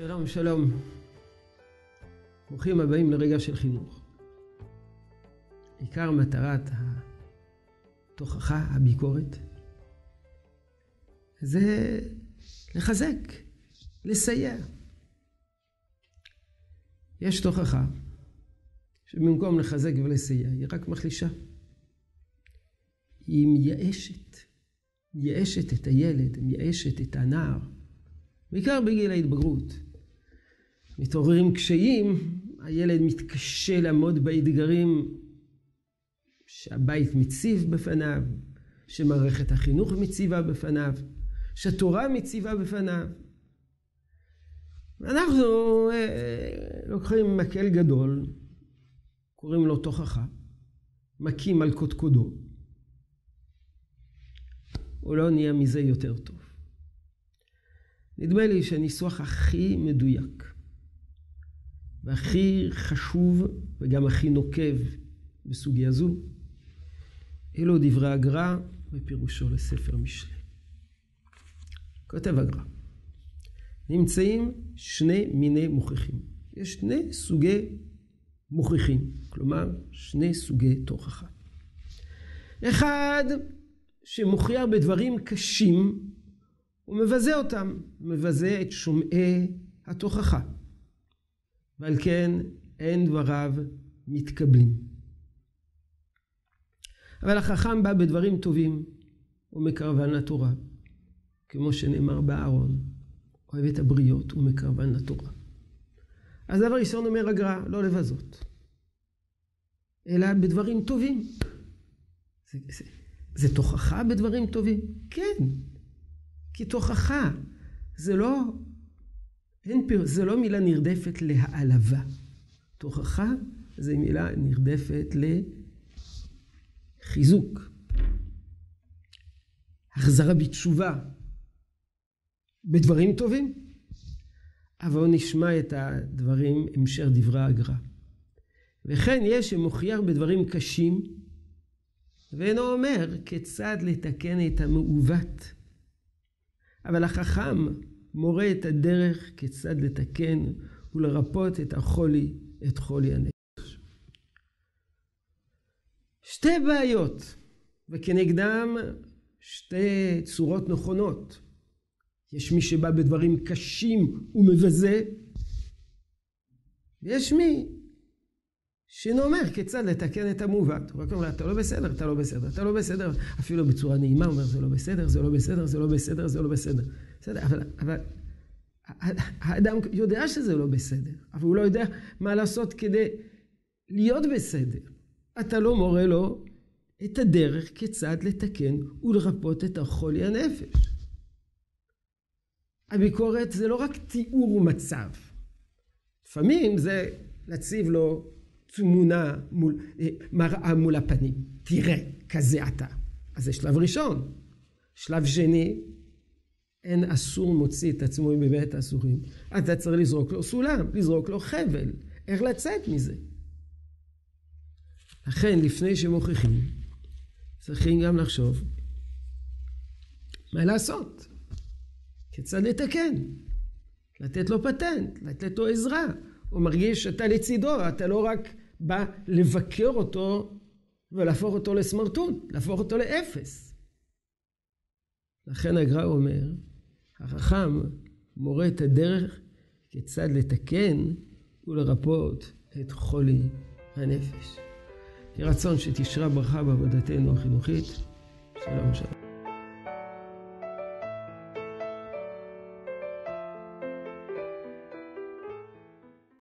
שלום, שלום. ברוכים הבאים לרגע של חינוך. עיקר מטרת התוכחה, הביקורת, זה לחזק, לסייע. יש תוכחה שבמקום לחזק ולסייע, היא רק מחלישה. היא מייאשת, מייאשת את הילד, מייאשת את הנער, בעיקר בגיל ההתבגרות. מתעוררים קשיים, הילד מתקשה לעמוד באתגרים שהבית מציב בפניו, שמערכת החינוך מציבה בפניו, שהתורה מציבה בפניו. אנחנו אה, לוקחים מקל גדול, קוראים לו תוכחה, מכים על קודקודו. הוא לא נהיה מזה יותר טוב. נדמה לי שהניסוח הכי מדויק והכי חשוב וגם הכי נוקב בסוגיה זו, אלו דברי הגר"א בפירושו לספר משלי. כותב הגר"א, נמצאים שני מיני מוכיחים. יש שני סוגי מוכיחים, כלומר שני סוגי תוכחה. אחד שמוכיח בדברים קשים ומבזה אותם, מבזה את שומעי התוכחה. ועל כן אין דבריו מתקבלים. אבל החכם בא בדברים טובים ומקרבן לתורה, כמו שנאמר בארון, אוהב את הבריות ומקרבן לתורה. אז דבר ראשון אומר הגר"א, לא לבזות, אלא בדברים טובים. זה, זה, זה תוכחה בדברים טובים? כן, כי תוכחה זה לא אין פיר, זה לא מילה נרדפת להעלבה. תוכחה זה מילה נרדפת לחיזוק. החזרה בתשובה בדברים טובים. אבל נשמע את הדברים, המשך דברי הגר"א. וכן יש שמוכיח בדברים קשים, ואינו אומר כיצד לתקן את המעוות. אבל החכם מורה את הדרך כיצד לתקן ולרפות את החולי, את חולי הנפש. שתי בעיות, וכנגדם שתי צורות נכונות. יש מי שבא בדברים קשים ומבזה, ויש מי שאינו אומר כיצד לתקן את המעוות. הוא רק אומר, אתה לא בסדר, אתה לא בסדר, אתה לא בסדר, אפילו בצורה נעימה, הוא אומר, זה לא בסדר, זה לא בסדר, זה לא בסדר, זה לא בסדר. בסדר, אבל, אבל האדם יודע שזה לא בסדר, אבל הוא לא יודע מה לעשות כדי להיות בסדר. אתה לא מורה לו את הדרך כיצד לתקן ולרפות את החולי הנפש. הביקורת זה לא רק תיאור מצב. לפעמים זה להציב לו תמונה מול, אה, מראה מול הפנים. תראה, כזה אתה. אז זה שלב ראשון. שלב שני, אין אסור מוציא את עצמו מבית האסורים. אתה צריך לזרוק לו סולם, לזרוק לו חבל. איך לצאת מזה? לכן, לפני שמוכיחים, צריכים גם לחשוב מה לעשות, כיצד לתקן, לתת לו פטנט, לתת לו עזרה. הוא מרגיש שאתה לצידו, אתה לא רק בא לבקר אותו ולהפוך אותו לסמרטוט, להפוך אותו לאפס. לכן הגר"א אומר, החכם מורה את הדרך כיצד לתקן ולרפות את חולי הנפש. יהי רצון שתשרה ברכה בעבודתנו החינוכית. שלום שלום.